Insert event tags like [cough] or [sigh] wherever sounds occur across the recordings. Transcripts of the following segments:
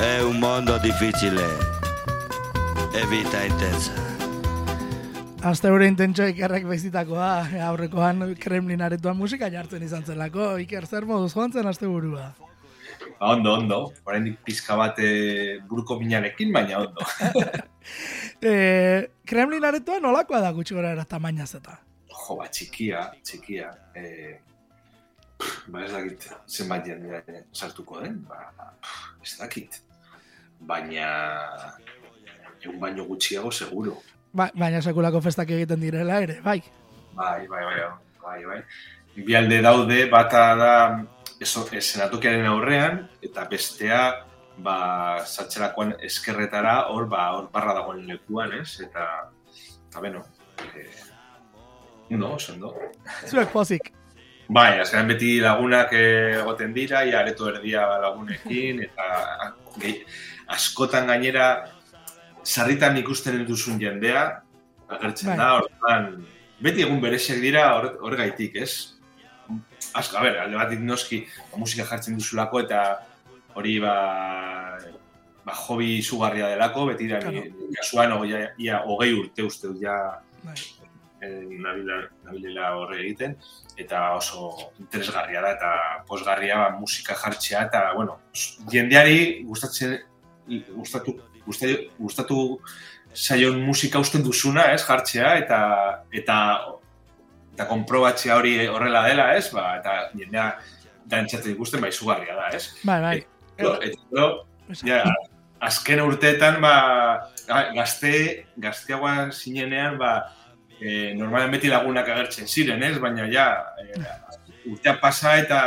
È un mondo difficile e vita intensa. Aste hori intentxo ikerrek bezitakoa, aurrekoan Kremlin aretoan musika jartzen izan zelako, iker zer moduz joan zen aste burua. Ba, ondo, ondo. Horendik pizka bat eh, buruko minarekin, baina ondo. [laughs] e, Kremlin aretoan nolakoa da gutxi gora tamaina zeta? Jo, ba, txikia, txikia. E, ba, ez dakit zenbait jendea sartuko den, ba, ez dakit. Baina, egun baino gutxiago seguro. Ba, baina sekulako festak egiten direla ere, bai. Bai, bai, bai, bai, bai. Bi alde daude, bata da eso, senatokiaren aurrean, eta bestea, ba, zatxerakoan eskerretara, hor, ba, hor barra dagoen lekuan, ez? Eta, eta beno, eh, no, ondo. Zuek pozik. Bai, azkenean beti lagunak eh, egoten dira, ia areto erdia lagunekin, eta gehi, askotan gainera, sarritan ikusten duzun jendea, agertzen Bai. da, orduan, beti egun bereziak dira hor, hor ez? Asko, a ber, alde batik noski, ba, musika jartzen duzulako eta hori ba, ba hobi izugarria delako, beti da, Claro. kasuan, ia, ia, hogei urte uste dut ja Bai. eh, nabila, nabilela horre egiten, eta oso interesgarria da, eta posgarria ba, musika jartzea, eta, bueno, jendeari gustatzen, gustatu, gustatu, gustatu saion musika usten duzuna, ez, jartzea, eta, eta, eta konprobatzea hori horrela dela, ez, ba, eta jendea dantzatzen ikusten, ba, izugarria da, ez. Bai, bai. Gero, eta gero, ja, azken urteetan, ba, ga- gazte, gazteagoa zinenean, ba, e, normalen beti lagunak agertzen ziren, ez? Baina ja, e, urtea pasa eta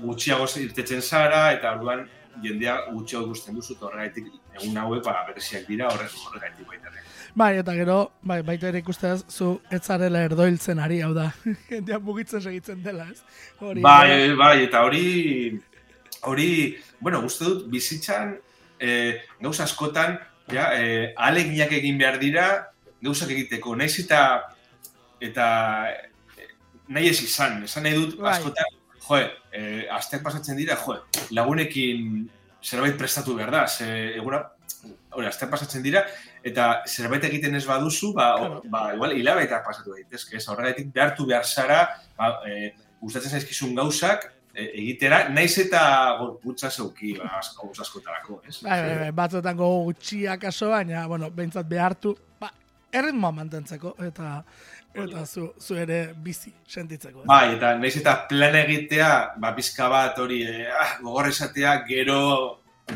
gutxiago irtetzen zara, eta orduan jendea gutxiago ikusten duzu, eta horregaitik egun hauek ba, bereziak dira horrek horregaitik baita ere. Bai, eta gero, bai, baita ere ikusteaz, zu ez zarela erdoiltzen ari, hau da. [laughs] Jendea mugitzen segitzen dela, ez? Hori, Bai, bai, eta hori, hori, bueno, uste dut, bizitzan, e, gauza askotan, ja, e, aleginak egin behar dira, gauzak egiteko, naiz eta, eta e, nahi ez izan, esan nahi dut, Bai. askotan, joe, e, asteak pasatzen dira, joe, lagunekin zerbait prestatu behar da, ze, eguna, hori, asteak pasatzen dira, eta zerbait egiten ez baduzu, ba, Claro. ba igual, hilabeta pasatu daitezke, ez, horregatik behartu behar zara, ba, e, gustatzen zaizkizun gauzak, e, egitera, naiz eta gorputza zeuki, ba, asko, askotarako, ez? Bai, bai, bai, batzuetan gogo gutxiak aso, baina, bueno, behintzat behartu, ba, erritmoa mantentzeko, eta eta zu, zu ere bizi sentitzeko. Bai, eta naiz eta plan egitea, ba, pizka bat hori, e, ah, gogor esatea, gero,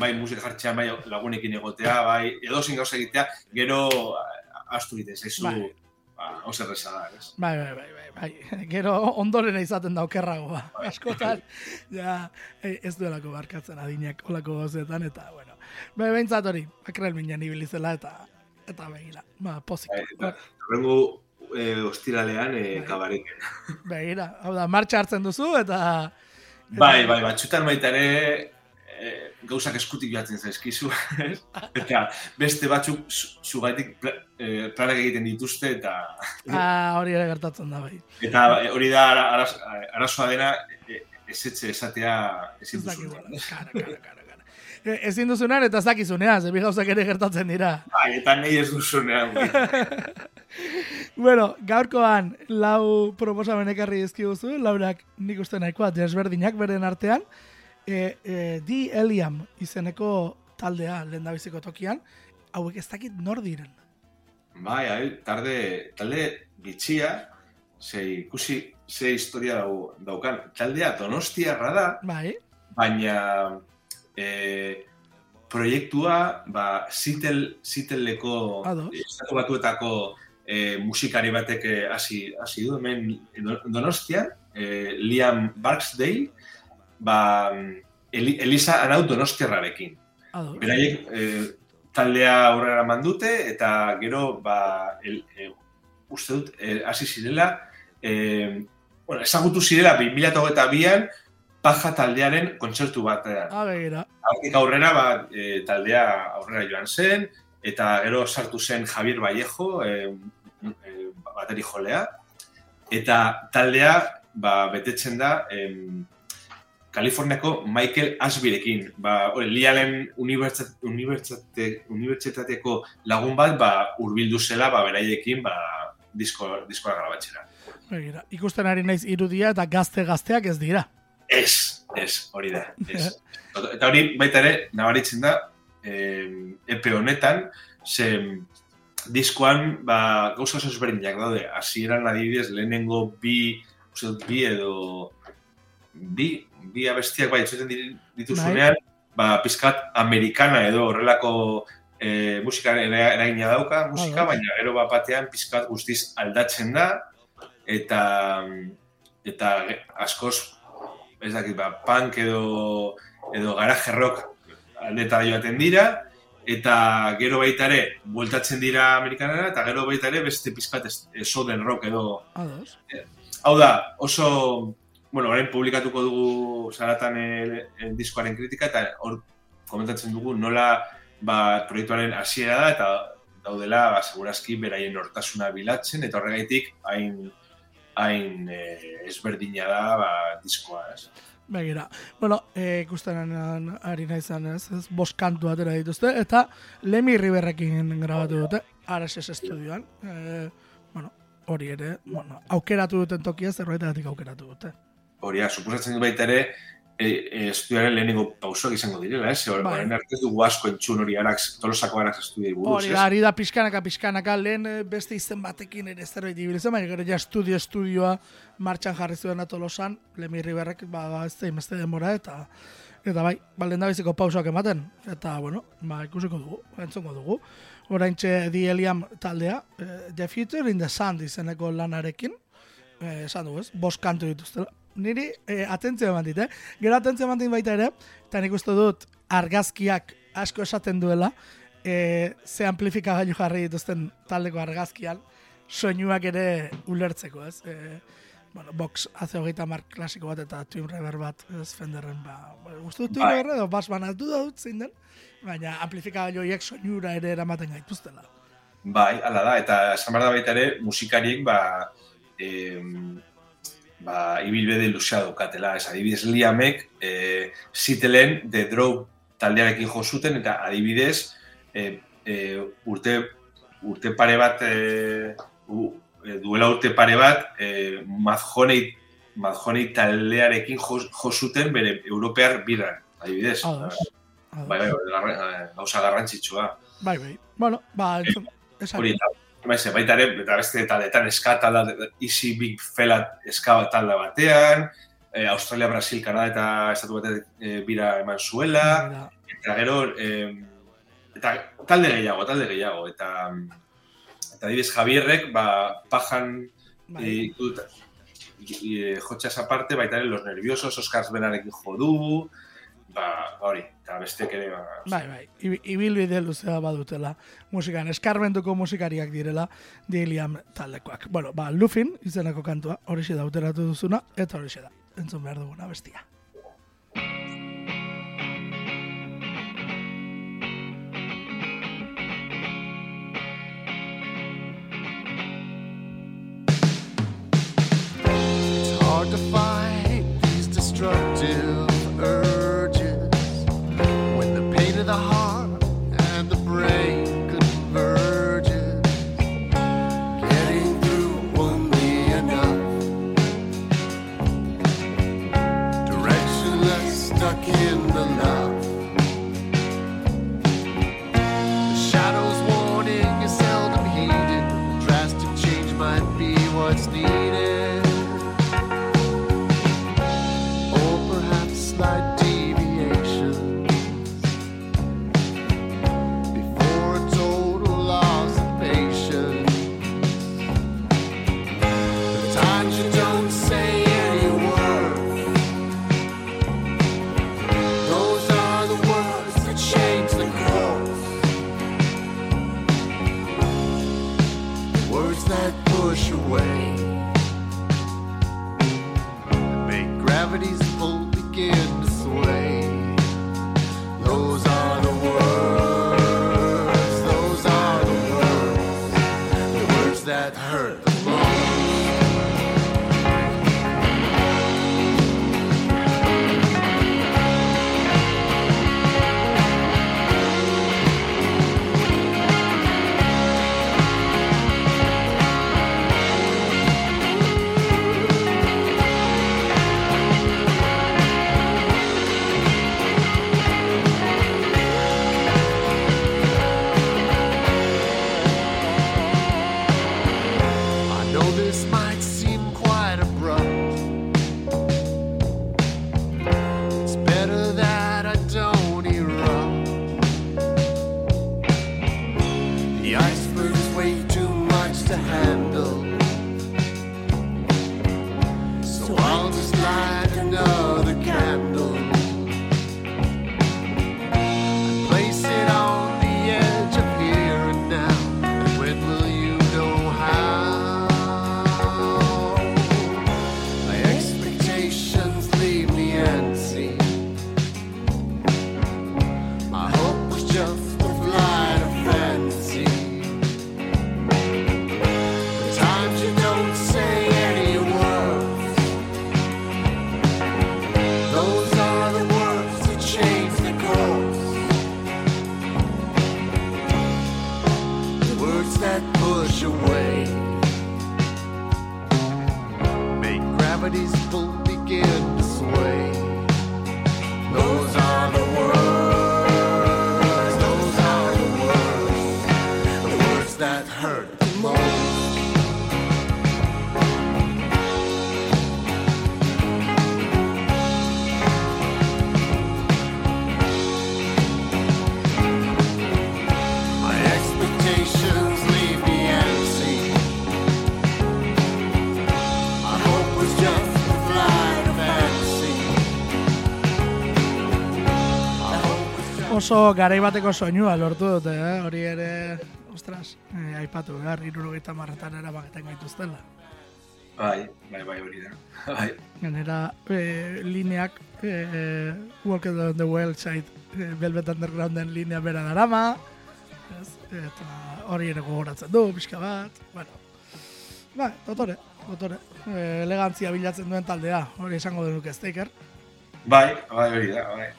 bai, musika jartzea, bai, lagunekin egotea, bai, edozein gauza egitea, gero, ah, astu egiten zaizu, Bai. ba, oso erreza da, ez? Bai, bai, bai, bai, bai. [laughs] Gero ondoren izaten da okerragoa. [laughs] Askotan, ja, eh, ez duelako barkatzen adinak olako gauzetan, eta, bueno. Bai, behintzat hori, akrel minan ibilizela, eta, eta begira, ba, pozik. Bai, eta, e, ostiralean e, Bai. kabariken. Begira, hau da, martxa hartzen duzu, eta... eta- Bai, bai, batxutan baita ere e, gauzak eskutik joatzen zaizkizu? [laughs] Eta beste batzuk zu- zugaitik pla, e, planak egiten dituzte, eta Ah, hori ere gertatzen da, bai. eta hori da ara- araz- arazoa dena e, ezetxe esatea ezin duzunean. ez? kara, kara, kara, kara. Ezin duzunean eta ez dakizunean, ze bi gauzak ere gertatzen dira. Bai, eta nahi ez duzunean. [laughs] Bueno, gaurkoan lau proposamen ekarri dizkiguzu, laurak nik uste nahikoa desberdinak beren artean. E, e, Di Eliam izeneko taldea lehendabiziko tokian, hauek ez dakit nor diren. Bai, bai, tarde, talde bitxia, ze ikusi ze historia dau, daukan. Taldea donostiarra da, Bai, baina e, proiektua ba, Zitel, Zitelleko Ados. estatu batuetako e, musikari batek eh, hasi hasi du hemen Do- Donostian, e, Liam Barksdale, ba, Eli, Elisa Arau Donostiarrarekin. ados. Beraiek e, taldea aurrera eman dute eta gero ba, el, e, uste dut hasi zirela e, bueno, ezagutu zirela 2022an paja taldearen kontzertu batean. Ah. Hortik aurrera ba, e, taldea aurrera joan zen eta gero sartu zen Javier Vallejo e, e, bateri jolea eta taldea ba, betetzen da em, Kaliforniako Michael Ashbirekin. Ba, hori, Lialen unibertsitate, unibertsitate, unibertsitateko lagun bat, ba, urbildu zela, ba, beraiekin, ba, disko, diskoa grabatxera. Begira, ikusten ari naiz irudia eta gazte-gazteak ez dira. Ez, ez, hori da. Ez. [laughs] Eta hori baita ere, nabaritzen da, eh, epe honetan, ze diskoan, ba, gauza oso ezberdinak daude. Hasieran adibidez, lehenengo bi, uste dut, bi edo bi, bi abestiak bai, etxeten dituzunean, ba, pizkat amerikana edo horrelako e, musika era- eragina dauka, musika, bai. baina gero bat batean pizkat guztiz aldatzen da, eta eta askoz, ez dakit, ba, punk edo, edo garaje rock aldetara joaten dira, eta gero baita ere, bueltatzen dira amerikanara, eta gero baita ere beste pizkat eh, southern rock edo, Ados. Hau da, oso, bueno, orain publikatuko dugu zaratan el, el diskoaren kritika, eta hor komentatzen dugu nola ba, proiektuaren hasiera da, eta daudela, ba, segurazki, beraien hortasuna bilatzen, eta horregaitik hain, hain eh, ezberdina da ba, diskoa, ez? Begira. Bueno, eh, ikusten an- ari naizan ez, ez bost kantu atera dituzte, eta Lemi Riberrekin grabatu dute, Arases estudioan. Eh, bueno, hori ere, bueno, aukeratu duten tokia zerbaitegatik aukeratu dute. Hori, suposatzen dut baita ere, e, e, estudioaren lehenengo pausoak izango direla, ez? Hor, Bai. Orain arte dugu asko entzun hori arax, tolosako arax estudiai buruz, Hori, ari da pixkanaka, pixkanaka, lehen eh, beste izen batekin ere zerbait ibili zen, baina gero ja estudio estudioa martxan jarri zuen atolosan, Lemi Riberrek, ba, ba ez da imeste denbora, eta eta bai, balen da biziko pausoak ematen, eta, bueno, ba, ikusiko dugu, entzongo dugu. Oraintxe The Eliam taldea, eh, The Future in the Sand izeneko lanarekin, eh, esan dugu ez, bost kantu dituztela. Niri eh, atentzio eman dit, eh? Gero atentzio eman dit baita ere, eta nik uste dut argazkiak asko esaten duela, e, ze amplifikagailu jarri dituzten taldeko argazkian, soinuak ere ulertzeko, ez? E, bueno, box hace hogeita mar klasiko bat eta Twin Reverb bat, ez Fenderren, ba, uste dut Twin Bai. Reverb edo bas banatu dut zein den, baina amplifikagailu horiek soinura ere eramaten gaituztela. Bai, hala da, eta esan behar da baita ere, musikariek, ba, em, ba, ibilbede luzea daukatela. Ez adibidez, Liamek, e, zitelen The Draw taldearekin jo zuten, eta adibidez, e, e, urte, urte pare bat, e, u, e, duela urte pare bat, e, Madjonei, Madjonei taldearekin jo, jo zuten bere europear biran, adibidez. Ados. Bai, bai, gauza garrantzitsua. Bai, bai. Bueno, ba, entzun. Hori, Baize, baita ere, eta beste taldetan eska talda, Easy Big Fela eska talda batean, eh, Australia, Brasil, Kanada eta estatu batek eh, bira eman zuela, da. eta gero, eh, eta talde gehiago, talde gehiago, eta eta adibidez Javierrek, ba, pajan Bai. dut, eh, jotxas aparte, baita ere, los nerviosos, Oscars Benarekin jodu, ba, hori, eta besteek ere, ba, Bai, bai, ibi- ibilbide luzea badutela musikan, eskarmentuko musikariak direla Diliam taldekoak. Bueno, ba, Lufin izeneko kantua, horixe da uteratu duzuna, eta horixe da, entzun behar duguna bestia. It's hard to fight these destructive Oso garai bateko soinua lortu dute, eh? hori ere, ostras, eh, aipatu behar, irurogeita marretan erabaketen gaituztela. Bai, bai, bai, hori da. [laughs] Bai, Genera, eh, lineak, eh, Walk on the Wild Side, eh, Velvet Undergrounden linea bera darama, ez? eta hori ere gogoratzen du, pixka bat, bueno, ba, dotore, dotore, eh, elegantzia bilatzen duen taldea, hori esango denuk ez, bai, bai, hori da, bai.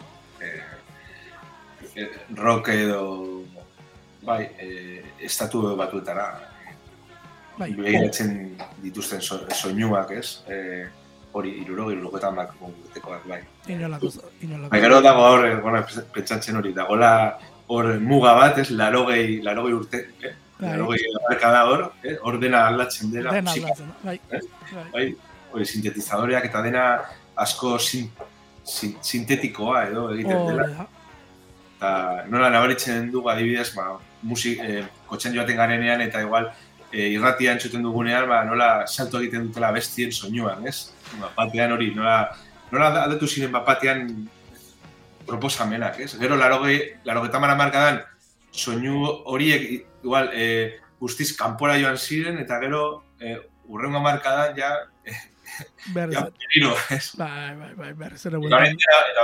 Eh, eh, rock edo, bai, eh, estatu batuetara Bai, begiratzen dituzten so, soinuak, ez? Eh, hori, iruro, irurogetan bak urtekoak, bai. inolako, inolako. Bai, gero dago hor, bueno, pentsatzen hori, dagoela hor muga bat, ez, larogei, larogei urte, eh? Bai. Larogei marka da hor, eh? hor dena aldatzen dela, Dena aldatzen, bai, Eh? bai. bai, hori sintetizadoreak eta dena asko sin, sin, sintetikoa edo egiten Hori dela. da. Eta nola nabaritzen dugu adibidez, ba, musik, eh, kotxen joaten garenean eta igual eh, irratia entzuten dugunean, ba, nola salto egiten dutela bestien soinuan, ez? Ba, batean hori, nola, nola aldatu ziren bat batean proposamenak, ez? Gero, larogei, larogei markadan, soinu horiek, igual, eh, guztiz kanpora joan ziren, eta gero, eh, urrengo markadan, ja, [laughs] Berriz, ja, berriro, ez? bai, bai, bai, berriz ere Eta orain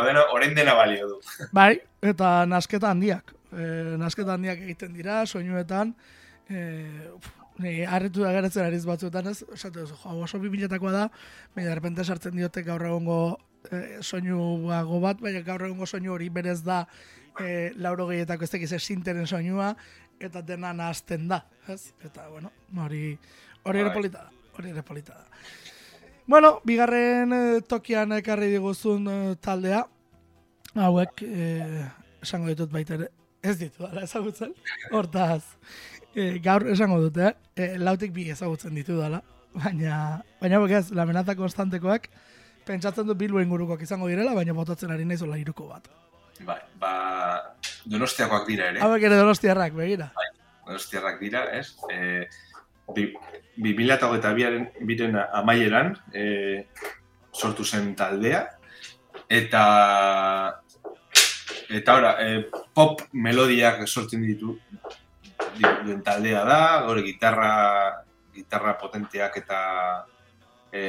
dena, orain dena balio du. Bai, eta nasketa handiak. E, nasketa handiak egiten dira, soinuetan. E, ni harritu da geratzen ariz batzuetan ez, esate duzu, jo, oso bibiletakoa da, baina de repente sartzen diote gaur egongo e, soinuago bat, baina gaur egongo soinu hori berez da e, lauro gehietako ez tekiz sinteren soinua, eta dena nahazten da, ez? Eta, bueno, hori, hori ere Bai. polita da, hori ere polita da. Bueno, bigarren eh, tokian ekarri diguzun eh, taldea, hauek, eh, esango ditut baita ere, ez ditu, ala ezagutzen, [laughs] hortaz, eh, gaur esango dute, eh? eh, lautik bi ezagutzen ditu dala, baina, baina hauek ez, lamenaza konstantekoak, pentsatzen dut bilbo ingurukoak izango direla, baina botatzen ari naiz hola iruko bat. Bai, ba, donostiakoak dira ere. Hauek ere donostiarrak, begira. donostiarrak dira, ez? E, bi, bi mila eta biaren biren amaieran e, sortu zen taldea, eta eta ora, e, pop melodiak sortzen ditu di- duen taldea da, gore gitarra gitarra potenteak eta e,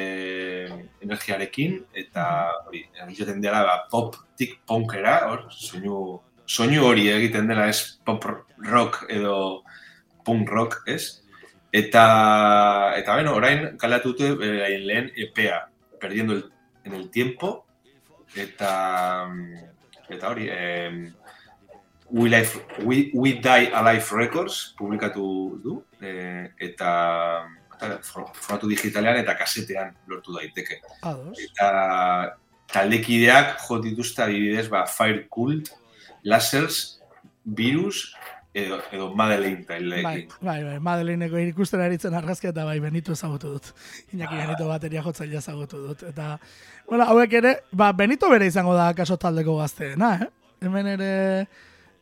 energiarekin, eta hori, egiten dela ba, pop tik punkera, hor, soinu, soinu hori egiten dela ez pop rock edo punk rock, ez? Eta, eta bueno, orain kalatu dute beraien lehen EPA, perdiendo el, en el tiempo, eta, eta hori, em, We, Life, We, We Die Alive Records publikatu du, e, eta, eta for- formatu digitalean eta kasetean lortu daiteke. Ados. Eta taldekideak jo dituzte adibidez, ba, Fire Cult, Lasers, Virus, edo, edo Madeleine Bai, taldeekin. bai, bai, Madeleineko ikusten aritzen argazkia eta bai, Benito ezagutu dut. Iñaki Benito bateria jotzailea ezagutu dut. Eta, bueno, hauek ere, ba, Benito bere izango da kaso taldeko gazteena, eh? Hemen ere,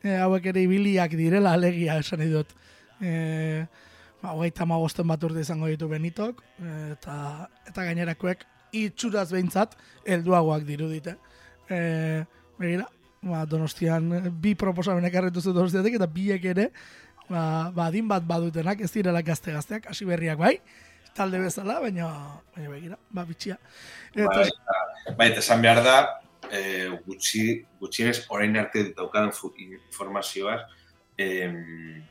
eh, hauek ere ibiliak direla alegia esan dut. Eh, ba, hogeita hamabosten bat urte izango ditu Benitok, eta, eta gainerakoek itxuraz behintzat helduagoak dirudite. E, begira, ba, donostian eh, bi proposamen ekarritu zu donostiatek, eta biek ere, ba, ba, adin bat badutenak, ez direla gazte gazteak, hasi berriak bai, talde bezala, baina, baina begira, ba, bitxia. Eta, Bai, bai, eta esan behar da, e, gutxi, gutxienez orain arte daukadan informazioaz, em,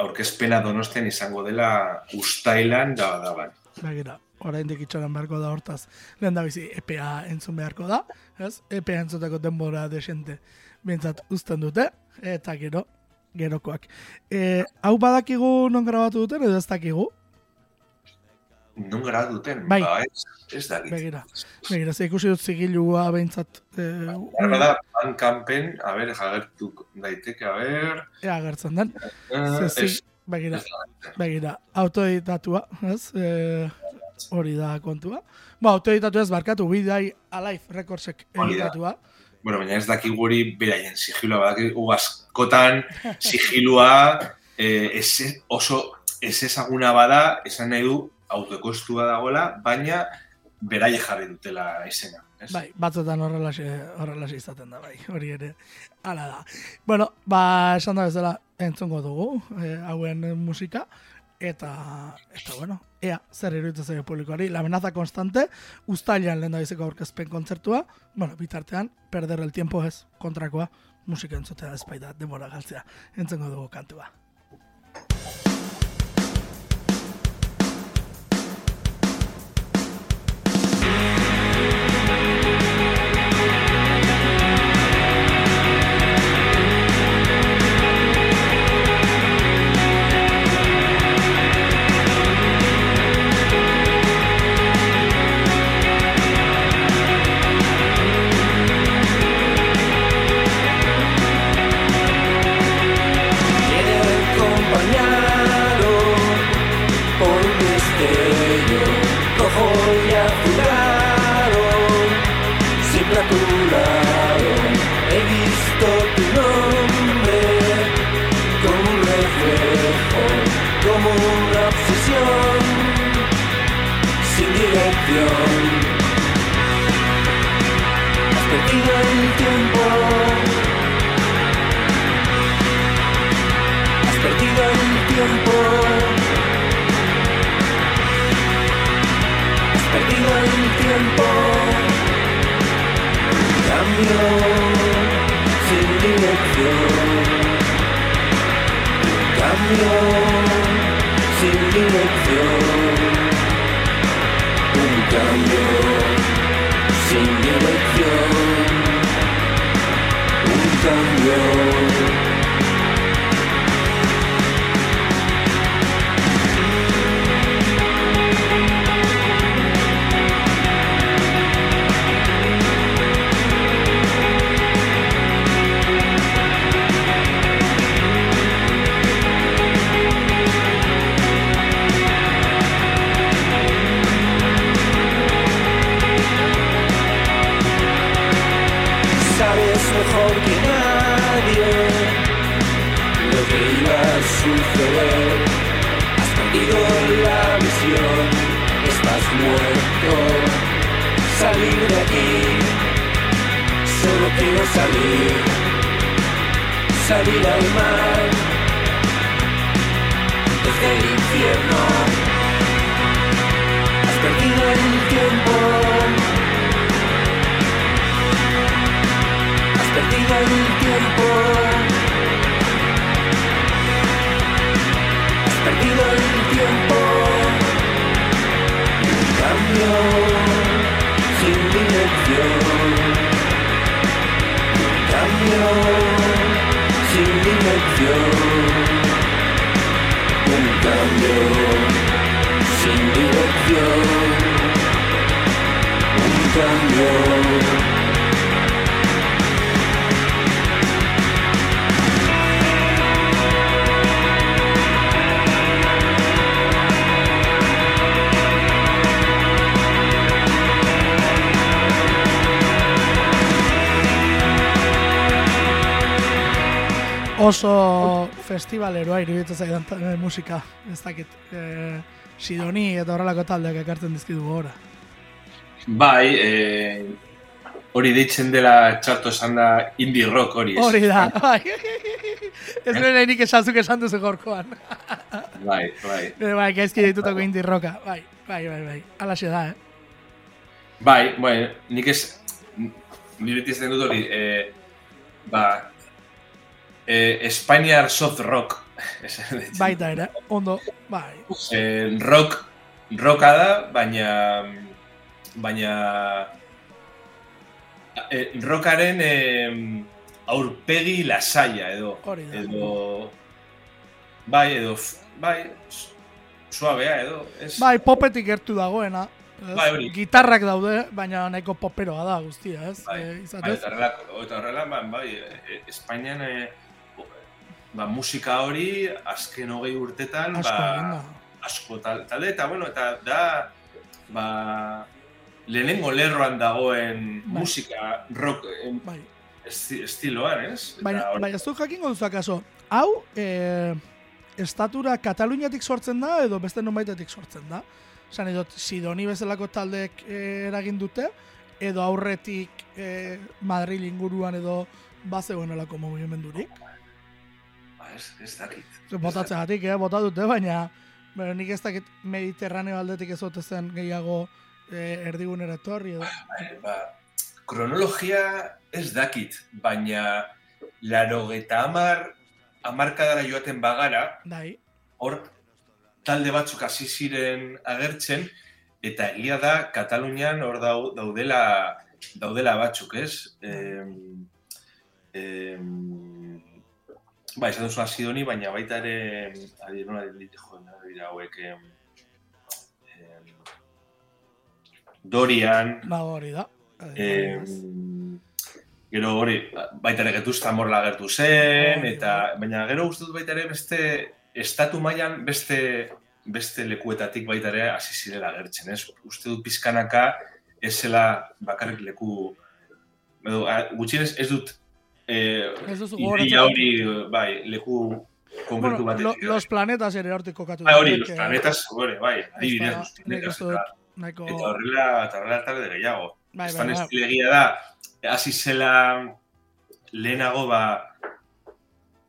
aurkezpena donostian izango dela ustailan da daban. Begira, oraindik itxaran beharko da hortaz. Lehen da bizi, EPA entzun beharko da, ez? EPA entzuteko denbora desente bintzat uzten dute, eta gero, gerokoak. E, hau badakigu non grabatu duten, edo ez dakigu? Non gara duten? Bai. Ba, ez, ez dakit. Begira, begira, ze ikusi dut zigilua behintzat, e, Gara da, Bandcampen, a ber, jagertu daiteke, a ber... ea agertzen den. eh, Ze, zi, begira, begira, autoeditatua, ez? E, hori da kontua. Ba, autoeditatua ez barkatu, bidai Alive Recordsek editatua. Bueno, baina ez dakigu hori beraien sigilua, badakigu askotan sigilua [laughs] eh, ez, oso ez ezaguna bada, esan nahi du autokostua dagoela, baina beraie jarri dutela izena. Ez? Bai, batzutan horrelaxe, horrelaxe izaten da, bai, hori ere, hala da. Bueno, ba, esan da bezala, entzungo dugu, e, hauen musika, eta, eta bueno, ea, zer iruditzen zaio publikoari, la amenaza konstante, ustailan lehen da biziko aurkezpen kontzertua, bueno, bitartean, perder el tiempo ez, kontrakoa, musika entzutea ez baita, denbora galtzea, entzungo dugu kantua. Has perdido el tiempo. Has perdido el tiempo. Has perdido el tiempo. Cambio sin dirección. Cambio sin dirección. Un cambio sin dirección. Un cambio. Mejor que nadie lo que iba a suceder. Has perdido la visión, estás muerto. Salir de aquí, solo quiero salir, salir al mar, desde el infierno. Has perdido el tiempo. perdida del tiempo. Has perdido el tiempo. Un cambio sin dirección. Un cambio sin oso festivaleroa iruditzen zaidan ta- eh, musika, ez dakit. Eh, Sidoni eta horrelako taldeak ekartzen dizkidu gora. Bai, eh, hori deitzen dela txarto esan da indie rock hori. ez? Hori da, bai. Ez nire nik esanzuk esan duzu gorkoan. Bai, bai. Eh, bai, gaizki ditutako indie rocka. Bai, bai, bai, bai. Alaxe da, eh? Bai, bueno, nik ez, ni beti ez dut hori, eh, ba, eh, Espainiar soft rock. [laughs] Baita ere, ondo, bai. Eh, rock, rocka da, baina, baina, eh, rockaren eh, aurpegi lasaia edo, Hori da. edo, bai, edo, bai, suabea edo, ez? Bai, popetik gertu dagoena. ez? Bai, hori. Gitarrak daude, baina nahiko poperoa da guztia, ez? Bai, Eh, Bai, eta horrela, ba, bai, e, Espainian e, ba, musika hori azken hogei urtetan Asko ba, asko tal, talde, eta bueno, eta da ba, lehenengo lerroan dagoen Bai. musika rock em, Bai. esti, estiloan, ez? Baina, baina ez du jakingo duzu akaso, hau, eh, estatura Kataluniatik sortzen da edo beste nonbaitetik sortzen da? Esan edot, Sidoni bezalako taldeek eh, eragin dute, edo aurretik eh, Madril inguruan edo bazegoen olako mugimendurik. Ba, ez, ez dakit. Botatzegatik, eh, bota dute, baina baina nik ez dakit Mediterraneo aldetik ez ote zen gehiago eh, erdigunera etorri edo. Bai, ba, kronologia ez dakit, baina laro eta amar amarkadara joaten bagara, Dai, hor talde batzuk hasi ziren agertzen eta egia da Katalunian hor dau, daudela daudela batzuk, ez? Em, em, ba, esan duzu Sidoni, baina baita ere adi, nola dit jo, dira hauek em, Dorian, ba hori da. em, gero hori, baita ere getuzta morla agertu zen, eta, baina gero uste dut baita ere beste, estatu mailan beste, beste lekuetatik baita ere hasi zirela agertzen, ez? Uste dut pizkanaka ez zela bakarrik leku, edo, gutxienez ez dut eh, duzu ideia hori, bai, leku konkretu Bueno, lo, los planetas ere hortik kokatu. bai, hori, los planetas, hori, bai, adibidez, los planetas, dut eta, horrela, eta horrela talde gehiago. Bai, Estan bai, bai. estilegia da, hasi zela lehenago ba,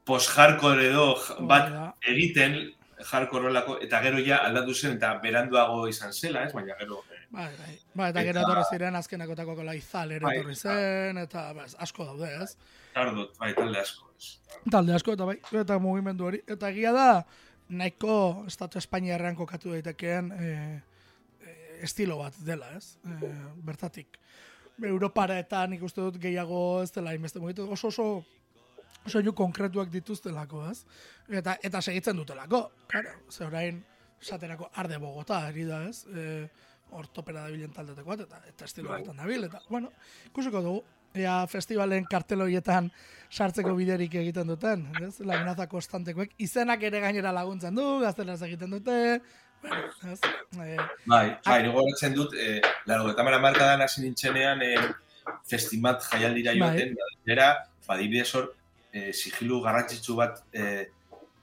post-hardcore edo bat da. egiten hardcore eta gero ja aldatu zen, eta beranduago izan zela, ez? Baina gero, eh, Bai, bai. Bai, eta gero etorri ziren azkenakotako kola izal ere Bai, etorri zen, eta ba, asko daude, ez? tardot, bai, talde asko, ez? Talde asko, eta bai, eta mugimendu hori. Eta egia da, nahiko Estatu Espainiarrean kokatu daitekeen eh, eh, estilo bat dela, ez? Eh, bertatik. Europara eta nik uste dut gehiago ez dela inbeste mugitu. Oso oso soinu konkretuak dituztelako, ez? Eta, eta segitzen dutelako, claro. Ze orain, esaterako arde Bogota, ari da, ez? E, hor topera dabilen taldetako bat, eta, eta estilo Bai. horretan dabil, eta, bueno, ikusiko dugu, ea festivalen karteloietan sartzeko biderik egiten duten, ez? Lagunaza konstantekoek, izenak ere gainera laguntzen du, gaztelaz egiten dute, bueno, ez? E, Bai, bai, nigo goratzen dut, eh, laro eta mara markadan hasi nintzenean eh, festimat jaialdira Bai. joaten, era, badibidez hor, eh, sigilu garrantzitsu bat eh,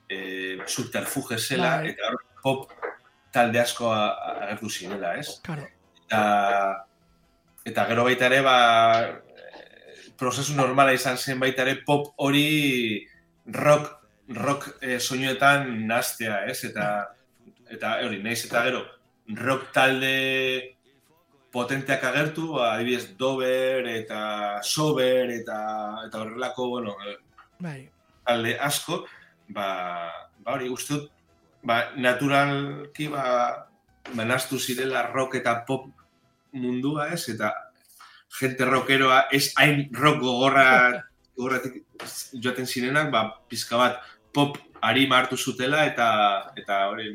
eh, subterfuge zela, Bai. eta hor pop talde asko agertu zirela, ez? karo, Eta, eta gero baita ere, ba, prozesu normala izan zen baita ere pop hori rock, rock eh, soinuetan nastea, ez? Eta, eta hori, naiz eta gero, rock talde potenteak agertu, ba, adibidez Dover eta Sober eta, eta horrelako, bueno, bai, talde asko, ba, ba hori, uste dut, ba, naturalki, ba, ba, nahastu zirela rock eta pop mundua ez, eta gente rockeroa ez hain rock gogorra [laughs] gogorratik joaten zirenak, ba, pizka bat pop harima hartu zutela, eta, eta hori,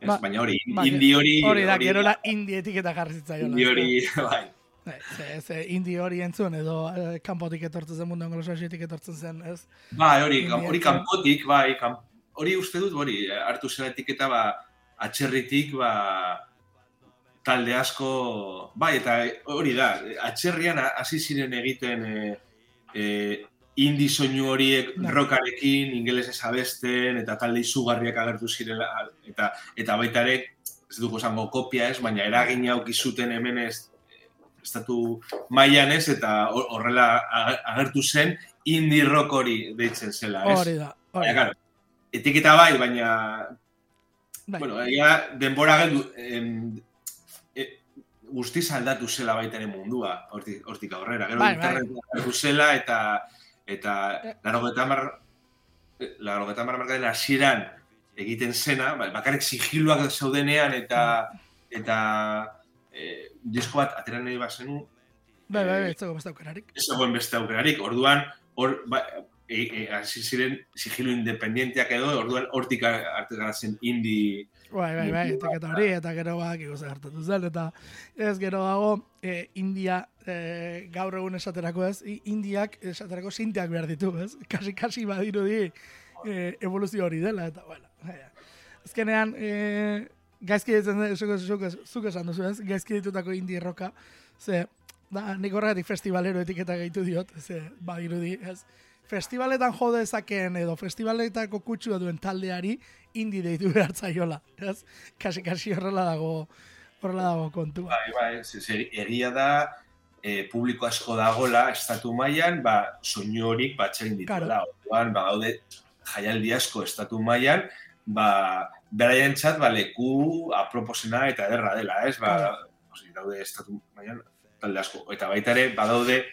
ez, Ba, baina hori, ba, indie hori, hori da, gerola indie etiketa jarri zitzaiola. indie hori, [laughs] bai, Bai, ze, ze indie hori entzun, edo eh, kanpotik etortzen zen mundu anglosaxetik etortzen zen, ez? Bai, hori, hori kanpotik, bai, kan, hori uste dut, hori, hartu zela etiketa, ba, atxerritik, ba, talde asko, bai, eta hori da, atxerrian hasi ziren egiten e, e, indi soinu horiek Bai. rokarekin, ingelesez abesten, eta talde izugarriak agertu zirela, eta, eta baita ere, ez dugu esango kopia ez, baina eragin auki zuten hemen ez, estatu mailan ez, eta hor- horrela ag- agertu zen, indie rock hori deitzen zela, ez? Hori da, hori da. Etiketa bai, baina Bai. Bueno, egia denbora geldu, em, e, guztiz aldatu zela baita ere mundua, hortik, hortik aurrera. Gero Bai, bai. zela eta eta Eh. larogeta mar, larogeta mar markaren hasieran egiten zena, bai, bakarrik sigiluak zeudenean eta eta e, disko bat atera nahi bazenu, Bai, bai, bai, ez dago beste aukerarik. ez zegoen beste aukerarik. Orduan, hor, ba, e, e, hasi ziren sigilu independienteak edo, orduan hortik arte gara zen indie Bai, bai, bai, eta eta hori, eta gero bak gertatu zen, eta ez gero dago, e, India, e, gaur egun esaterako ez, Indiak esaterako sinteak behar ditu, ez? Kasi, kasi badirudi e, evoluzio hori dela, eta bueno, ja. Azkenean, e, gaizki ditzen, zuk, zuk, zuk esan duzu ez, gaizki ditutako indie roka, ze, da, nik horregatik festivalero etiketa gehitu diot, ze, badirudi, ez? Festivaletan jode ezakeen edo festivaletako kutsua duen taldeari indi deitu behar zaiola, ez? Kasi, kasi horrela dago, horrela dago kontua. Bai, bai, ze egia da, e, publiko asko dagola, estatu mailan, ba, soinu horik batxein dituela. Orduan, ba, gaude jaialdi asko estatu mailan, ba, beraientzat ba, leku aproposena eta ederra dela, ez? Ba, Claro. daude estatu mailan talde asko. Eta baita ere, badaude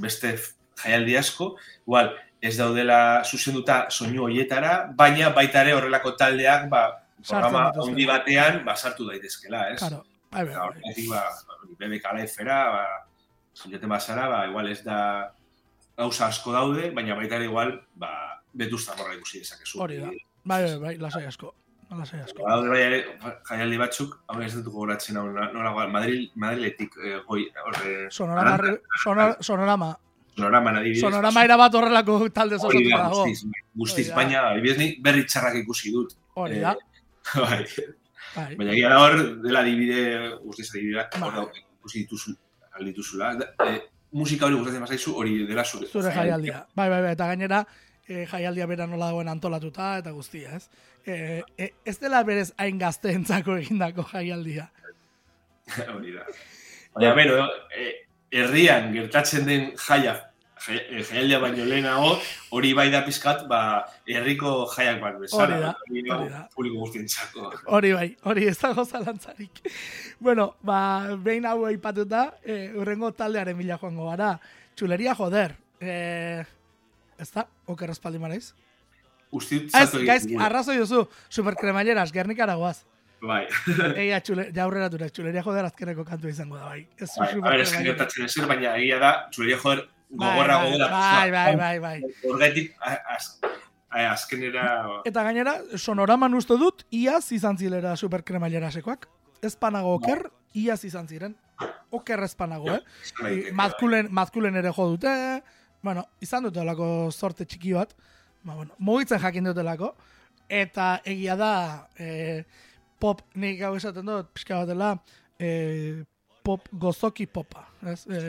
beste jaialdi asko, igual, ez daudela zuzenduta soinu hoietara, baina baita ere horrelako taldeak, ba, programa handi batean, ba, sartu daitezkela, ez? Claro, bai, bai, Eta bai. horretik, ba, bebek alaifera, ba, joaten bazara, ba, igual ez da gauza asko daude, baina baita ere igual, ba, betuzta morra ikusi dezakezu. Hori da. Bai, bai, bai, lasai asko. Lasai asko. Ba, bai ere, jaialdi batzuk, hau ez dut gogoratzen hau, nola, nola, Madrid, Madriletik, eh, goi, horre, Sonorama, sonorama. Sonoraman adibidez. Sonorama erabat horrelako talde da, dago. guztiz, guztiz, Hori da. baina, adibidez, ni berri txarrak ikusi dut. Hori da, [laughs] Bai, bai. baina gira da hor, dela adibide, guztiz adibideak, hor Bai. dago, ikusi dituzu, aldituzula. Da, eh, musika hori gustatzen bazaizu, hori dela zure. Zure jaialdia. Bai, bai, bai, eta gainera, e, jaialdia bera nola dagoen antolatuta eta guztia, ez? E, e, ez dela berez hain gazteentzako egindako jaialdia. [laughs] Hori da. Baina, bero, eh, herrian gertatzen den jaia, eh, jaialdia baino lehenago, hori bai da pizkat, ba, herriko jaiak bat bezala. Hori da, Hori hori da. Publiko guztientzako. Hori bai, hori ez dago zalantzarik. bueno, ba, behin hau aipatuta, e, urrengo taldearen bila joango gara. Txuleria joder. E, ez da, oker espaldi maraiz? Gaiz, egiten dugu. arrazoi duzu, superkremaileras, gernikara goaz. Bai. [laughs] Egia, txule, ja aurrera dura, txuleria joder azkeneko kantua izango da, bai. Ez bai. A ber, ez baina egia da, txuleria joder gogorrago bai, dela. bai, bai, bai, bai. Horretik, a- az- a- azkenera... Eta gainera, sonoraman uste dut, iaz izan zilera superkremailerasekoak. Ez panago oker, iaz izan ziren. Oker ez panago, eh? esan daiteke, Mazkulen, mazkulen ere jo dute, bueno, izan dutelako sorte txiki bat, ba, bueno, mugitzen jakin dutelako, eta egia da, e, pop, nik hau esaten dut, pixka batela, e, pop gozoki popa, ez? E,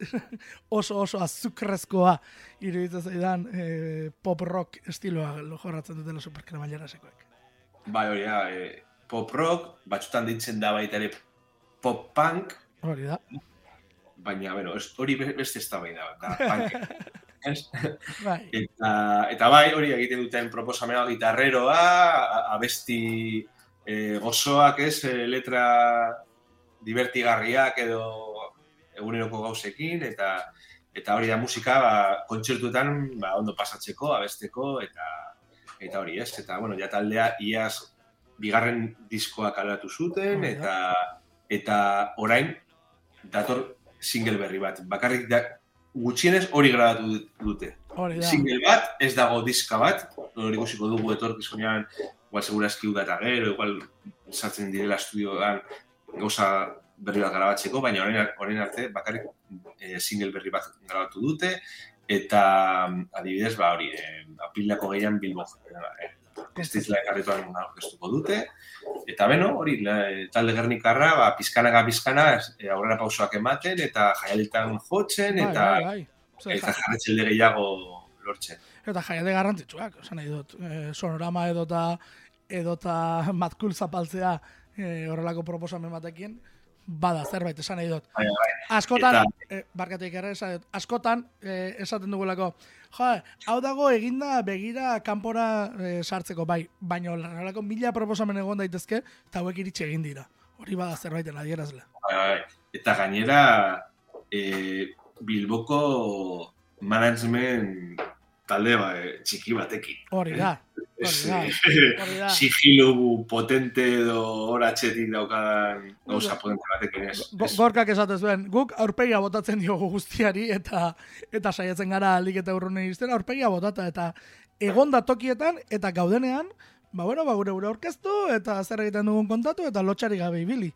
[laughs] oso oso azukrezkoa iruditzen zaidan e, pop rock estiloa jorratzen dutela superkremaileraseko. Bai, hori da, eh, pop rock, batzutan ditzen da baita ere pop punk, Hori da. baina, bueno, hori be- beste ez da bai da, da punk. [laughs] ez? Bai. Eta, eta bai, hori egiten duten proposamena gitarreroa, a- abesti e, gozoak, ez, e, letra divertigarriak edo eguneroko gauzekin, eta eta hori da musika, ba, kontzertuetan ba, ondo pasatzeko, abesteko, eta eta hori, ez? Eta, bueno, ja taldea iaz bigarren diskoa kaleratu zuten, eta eta orain dator single berri bat. Bakarrik da, gutxienez hori grabatu dut- dute. Hori da. Single bat, ez dago diska bat, hori ikusiko dugu etorkizunean, igual segurazki uda eta gero, igual sartzen direla estudioan gauza berri bat grabatzeko, baina orain, orain arte bakarrik eh, single berri bat grabatu dute, eta adibidez, ba hori, eh, apilako gehian bilbo eh, Estizla ekarrituan aurkeztuko dute, eta beno, hori, la- talde gernikarra, ba, pizkanaka pizkana, eh, aurrera pausoak ematen, eta jaialetan jotzen, Bai, eta bai, bai. Eta jarretxelde gehiago lortzen. Eta jaialdi garrantzitsuak, esan nahi dut. E, sonorama edota, edota matkul zapaltzea e, horrelako proposamen batekin, bada zerbait esan nahi dut. Bai, bai. Askotan, Eta- e, barkatik ere, esan dut, askotan e, esaten dugulako, jo, hau dago eginda begira kanpora e, sartzeko, bai, baina horrelako mila proposamen egon daitezke, eta hauek iritsi egin dira. Hori bada zerbaiten adierazle. Bai. Eta gainera, e, Bilboko management talde ba, e, txiki batekin. Hori da, eh, da. sigilu potente edo horatxetik daukadan gauza potente batekin ez. Go- ez. Gorkak esate zuen, guk aurpegia botatzen diogu guztiari eta eta saiatzen gara alik eta urrunen izten aurpegia botata eta egonda tokietan eta gaudenean, ba bueno, ba gure gure orkestu eta zer egiten dugun kontatu eta lotxari gabe ibili.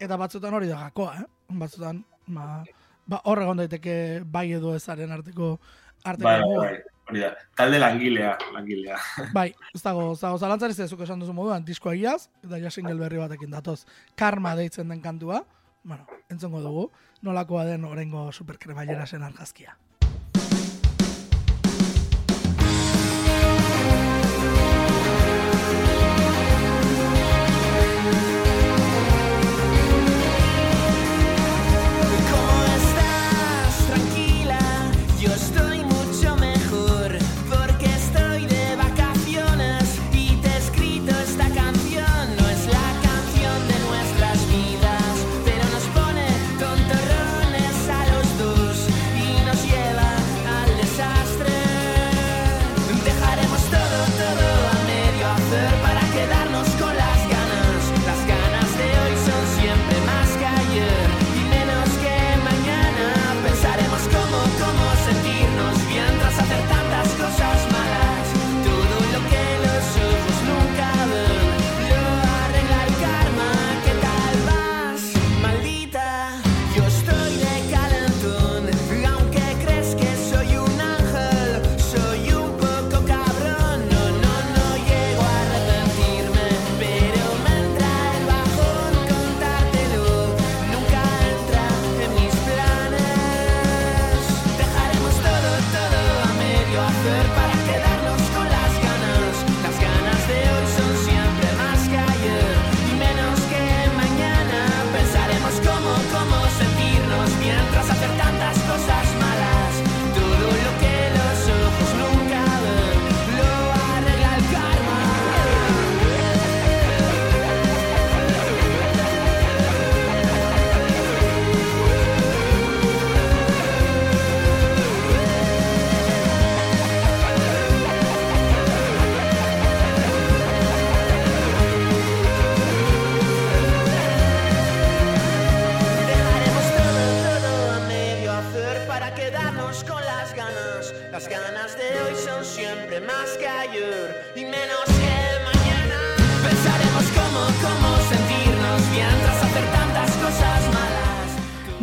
Eta batzutan hori da gakoa, eh? Batzutan, ba, ba hor egon daiteke bai edo ezaren arteko arteko Bai, bai, bai. Hori da. Talde langilea, langilea. [laughs] Bai, ez dago, ez dago zalantzari zezuk esan duzu moduan, diskoa iaz, eta ja single berri batekin datoz. Karma deitzen den kantua, bueno, entzongo dugu, nolakoa den orengo superkremailera zen argazkia.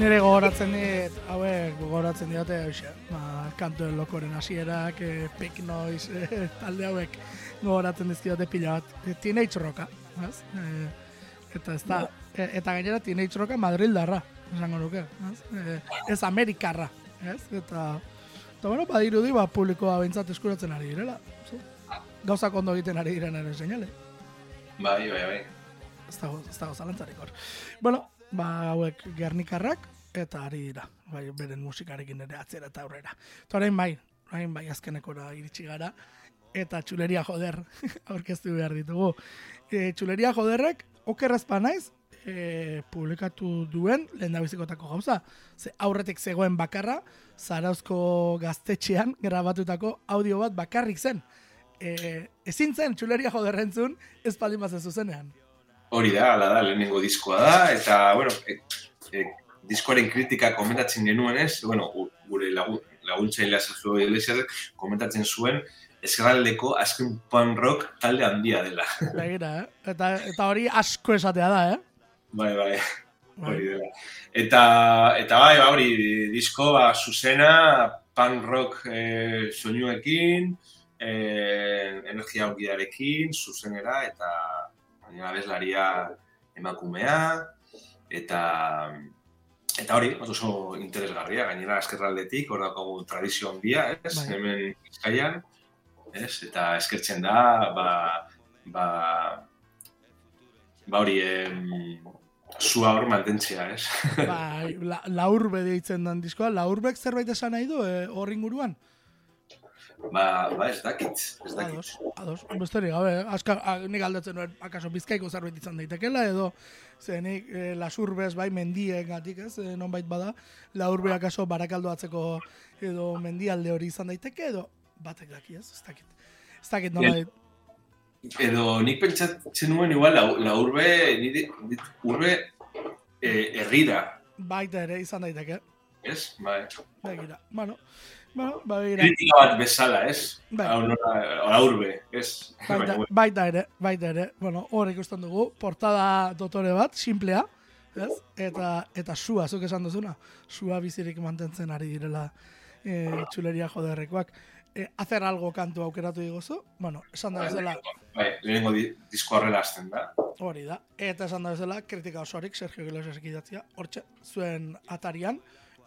Nire gogoratzen dit, hauek gogoratzen diote, hoxe, ba, kantu lokoren hasierak, eh, Pink Noise, eh, talde hauek gogoratzen dizkiote pila bat. Eh, Teenage Rocka, ez? Eh, eta ez da, eh, eta gainera Teenage Rocka Madrildarra, esango nuke, ez? Eh, ez Amerikarra, ez? Eta, eta bueno, badirudi, ba, publikoa behintzat eskuratzen ari direla. zu? Gauzak ondo egiten ari direnaren seinale. Bai, bai, bai. ez dago, ez dago zalantzarik hor. Bueno, ba, hauek gernikarrak, eta ari dira, bai, beren musikarekin ere atzera eta aurrera. Eta orain bai, orain bai azkenekora iritsi gara, eta txuleria joder [laughs] aurkeztu behar ditugu. E, txuleria joderrek, okerrezpa naiz, e, publikatu duen lehendabizikotako gauza. Ze aurretik zegoen bakarra, Zarauzko gaztetxean grabatutako audio bat bakarrik zen. E, ezin zen txuleria joderrentzun ez baldin bazen zuzenean. Hori da, ala da, lehenengo diskoa da, eta, bueno, e, e, diskoaren kritika komentatzen genuen ez, bueno, gu- gure lagun, laguntzailea Sergio Iglesias komentatzen zuen, eskerraldeko azken punk rock talde handia dela. Begira, eh? Eta, eta hori asko esatea da, eh? bai, bai, Bai. hori dela. Eta, eta bai, ba, hori, disko, ba, zuzena, punk rock e, soinuekin, e, energia ongidarekin, zuzenera, eta baina abeslaria emakumea, eta Eta hori, oso interesgarria, gainera eskerraldetik, hor daukagu tradizio handia, ez? Bai. Hemen Bizkaian, ez? Eta eskertzen da, ba, ba, ba hori, em, zua hor mantentzea, ez? Bai, la, laurbe deitzen den diskoa, laurbek zerbait esan nahi du, eh, hor inguruan? Ba, ba, ez dakit, ez dakit. Ados, ados. Besterik, gabe, aska, a, nik aldatzen nuen, akaso bizkaiko zerbait izan daitekela, edo, ze nik e, lasurbez bai mendien gatik, ez, e, nonbait bada, laurbe akaso barakaldo atzeko edo mendialde hori izan daiteke, edo batek daki, ez, ez dakit. Ez dakit nonbait, Edo nik pentsatzen nuen igual, la, la urbe, nire, urbe eh, herrira, baita ere izan daiteke. ez? Bai. Begira, bueno, bueno, ba. Kritika bat bezala, ez? Bai. Hau nora, la urbe, ez? Baita, baita ere, baita ere. Bueno, hor ikusten dugu, portada dotore bat, simplea, ez? Eta, eta sua, zuk esan duzuna, sua bizirik mantentzen ari direla e, txuleria joderrekoak. E, hacer algo kantu aukeratu diguzu, bueno, esan da bezala, bai, lehenengo di, disko horrela hasten da. hori da. Eta esan da bezala, kritika osorik, Sergio Iglesiasek idatzia, hortxe, zuen atarian,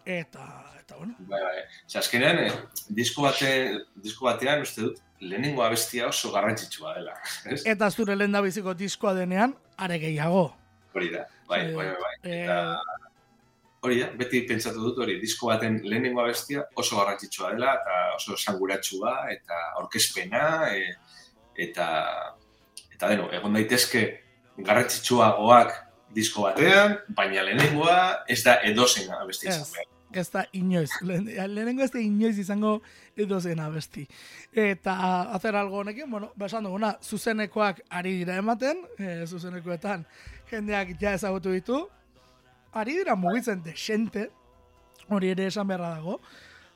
eta, eta bueno, Bai, bai. Osea, azkenean, eh, disko, bate, disko batean, uste dut, lehenengo abestia oso garrantzitsua dela. Ez? eta zure lehen biziko diskoa denean, are gehiago. Hori da, bai, da. bai, bai. Eh, Eta, hori da, beti pentsatu dut hori, disko baten lehenengo abestia oso garrantzitsua dela, eta oso esanguratsua, eta aurkezpena, e, eta, eta deno, egon daitezke garrantzitsuagoak disko batean, baina lehenengoa ez da edozen abestia izan behar. Ez da inoiz. Lehen- Lehenengo ez da inoiz izango edo zen abesti. Eta hacer algo honekin, bueno, ba esan duguna, zuzenekoak ari dira ematen, e, zuzenekoetan jendeak ja ezagutu ditu, ari dira mugitzen desente, hori ere esan beharra dago,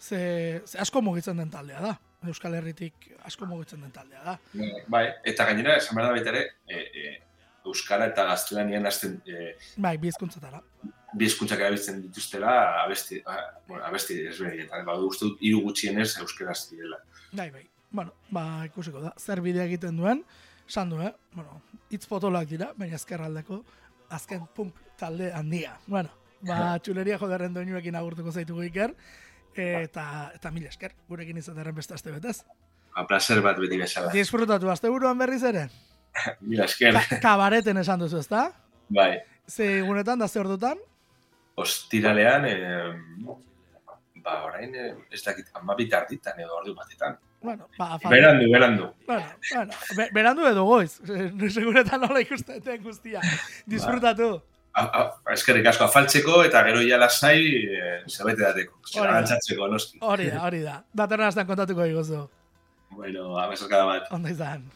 ze, ze asko mugitzen den taldea da. Euskal Herritik asko mugitzen den taldea da. Bai, eta gainera, esan behar da baita ere, e, e, Euskara eta gaztelanian hasten e, Bai, bi hizkuntzatara. Bi hizkuntzak erabiltzen dituztela abesti, ah, bueno, abesti ezberdinetan. Ba, uste dut hiru gutxienez euskaraz direla. Bai, bai. Bueno, ba, ikusiko da. Zer bidea egiten duen, esan du, eh? Bueno, hitz potolak dira, baina ezkerraldeko azken punk talde handia. Bueno, ba, txuleria joderren doinuekin agurtuko zaitugu iker, eta, eta mila esker, gurekin izaterren beste aste betez. Ba, placer bat beti bezala. Disfrutatu, azte buruan berriz ere? [laughs] Mila esker. Ka kabareten esan duzu, ezta? bai, Ze egunetan, da ze ordutan? Ostiralean, e, ba, orain, eh, ez dakit, ama bitarditan edo ordu batetan. Bueno, ba, fa, Berandu, berandu. bueno, bueno, be, berandu edo goiz. [laughs] Seguretan nola ikusten guztia. Disfrutatu. A, a, eskerrik asko afaltzeko eta gero ja lasai e, zerbait edateko. Hori Zera da. altzatzeko, noski. Hori da, hori da. Datorren astan kontatuko diguzu. Bueno, abesarkada bat. Ondo izan.